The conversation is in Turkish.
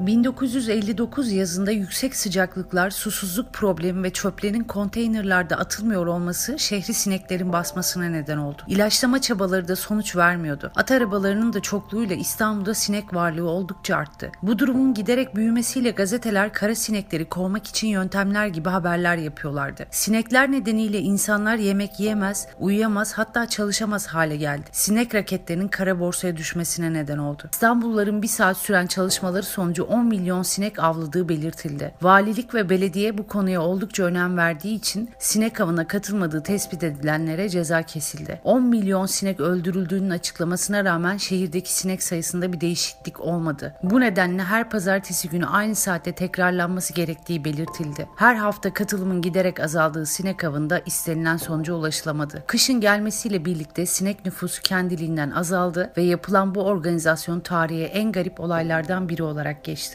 1959 yazında yüksek sıcaklıklar, susuzluk problemi ve çöplerin konteynerlarda atılmıyor olması şehri sineklerin basmasına neden oldu. İlaçlama çabaları da sonuç vermiyordu. At arabalarının da çokluğuyla İstanbul'da sinek varlığı oldukça arttı. Bu durumun giderek büyümesiyle gazeteler kara sinekleri kovmak için yöntemler gibi haberler yapıyorlardı. Sinekler nedeniyle insanlar yemek yiyemez, uyuyamaz hatta çalışamaz hale geldi. Sinek raketlerinin kara borsaya düşmesine neden oldu. İstanbulluların bir saat süren çalışmaları sonucu 10 milyon sinek avladığı belirtildi. Valilik ve belediye bu konuya oldukça önem verdiği için sinek avına katılmadığı tespit edilenlere ceza kesildi. 10 milyon sinek öldürüldüğünün açıklamasına rağmen şehirdeki sinek sayısında bir değişiklik olmadı. Bu nedenle her pazartesi günü aynı saatte tekrarlanması gerektiği belirtildi. Her hafta katılımın giderek azaldığı sinek avında istenilen sonuca ulaşılamadı. Kışın gelmesiyle birlikte sinek nüfusu kendiliğinden azaldı ve yapılan bu organizasyon tarihe en garip olaylardan biri olarak geçti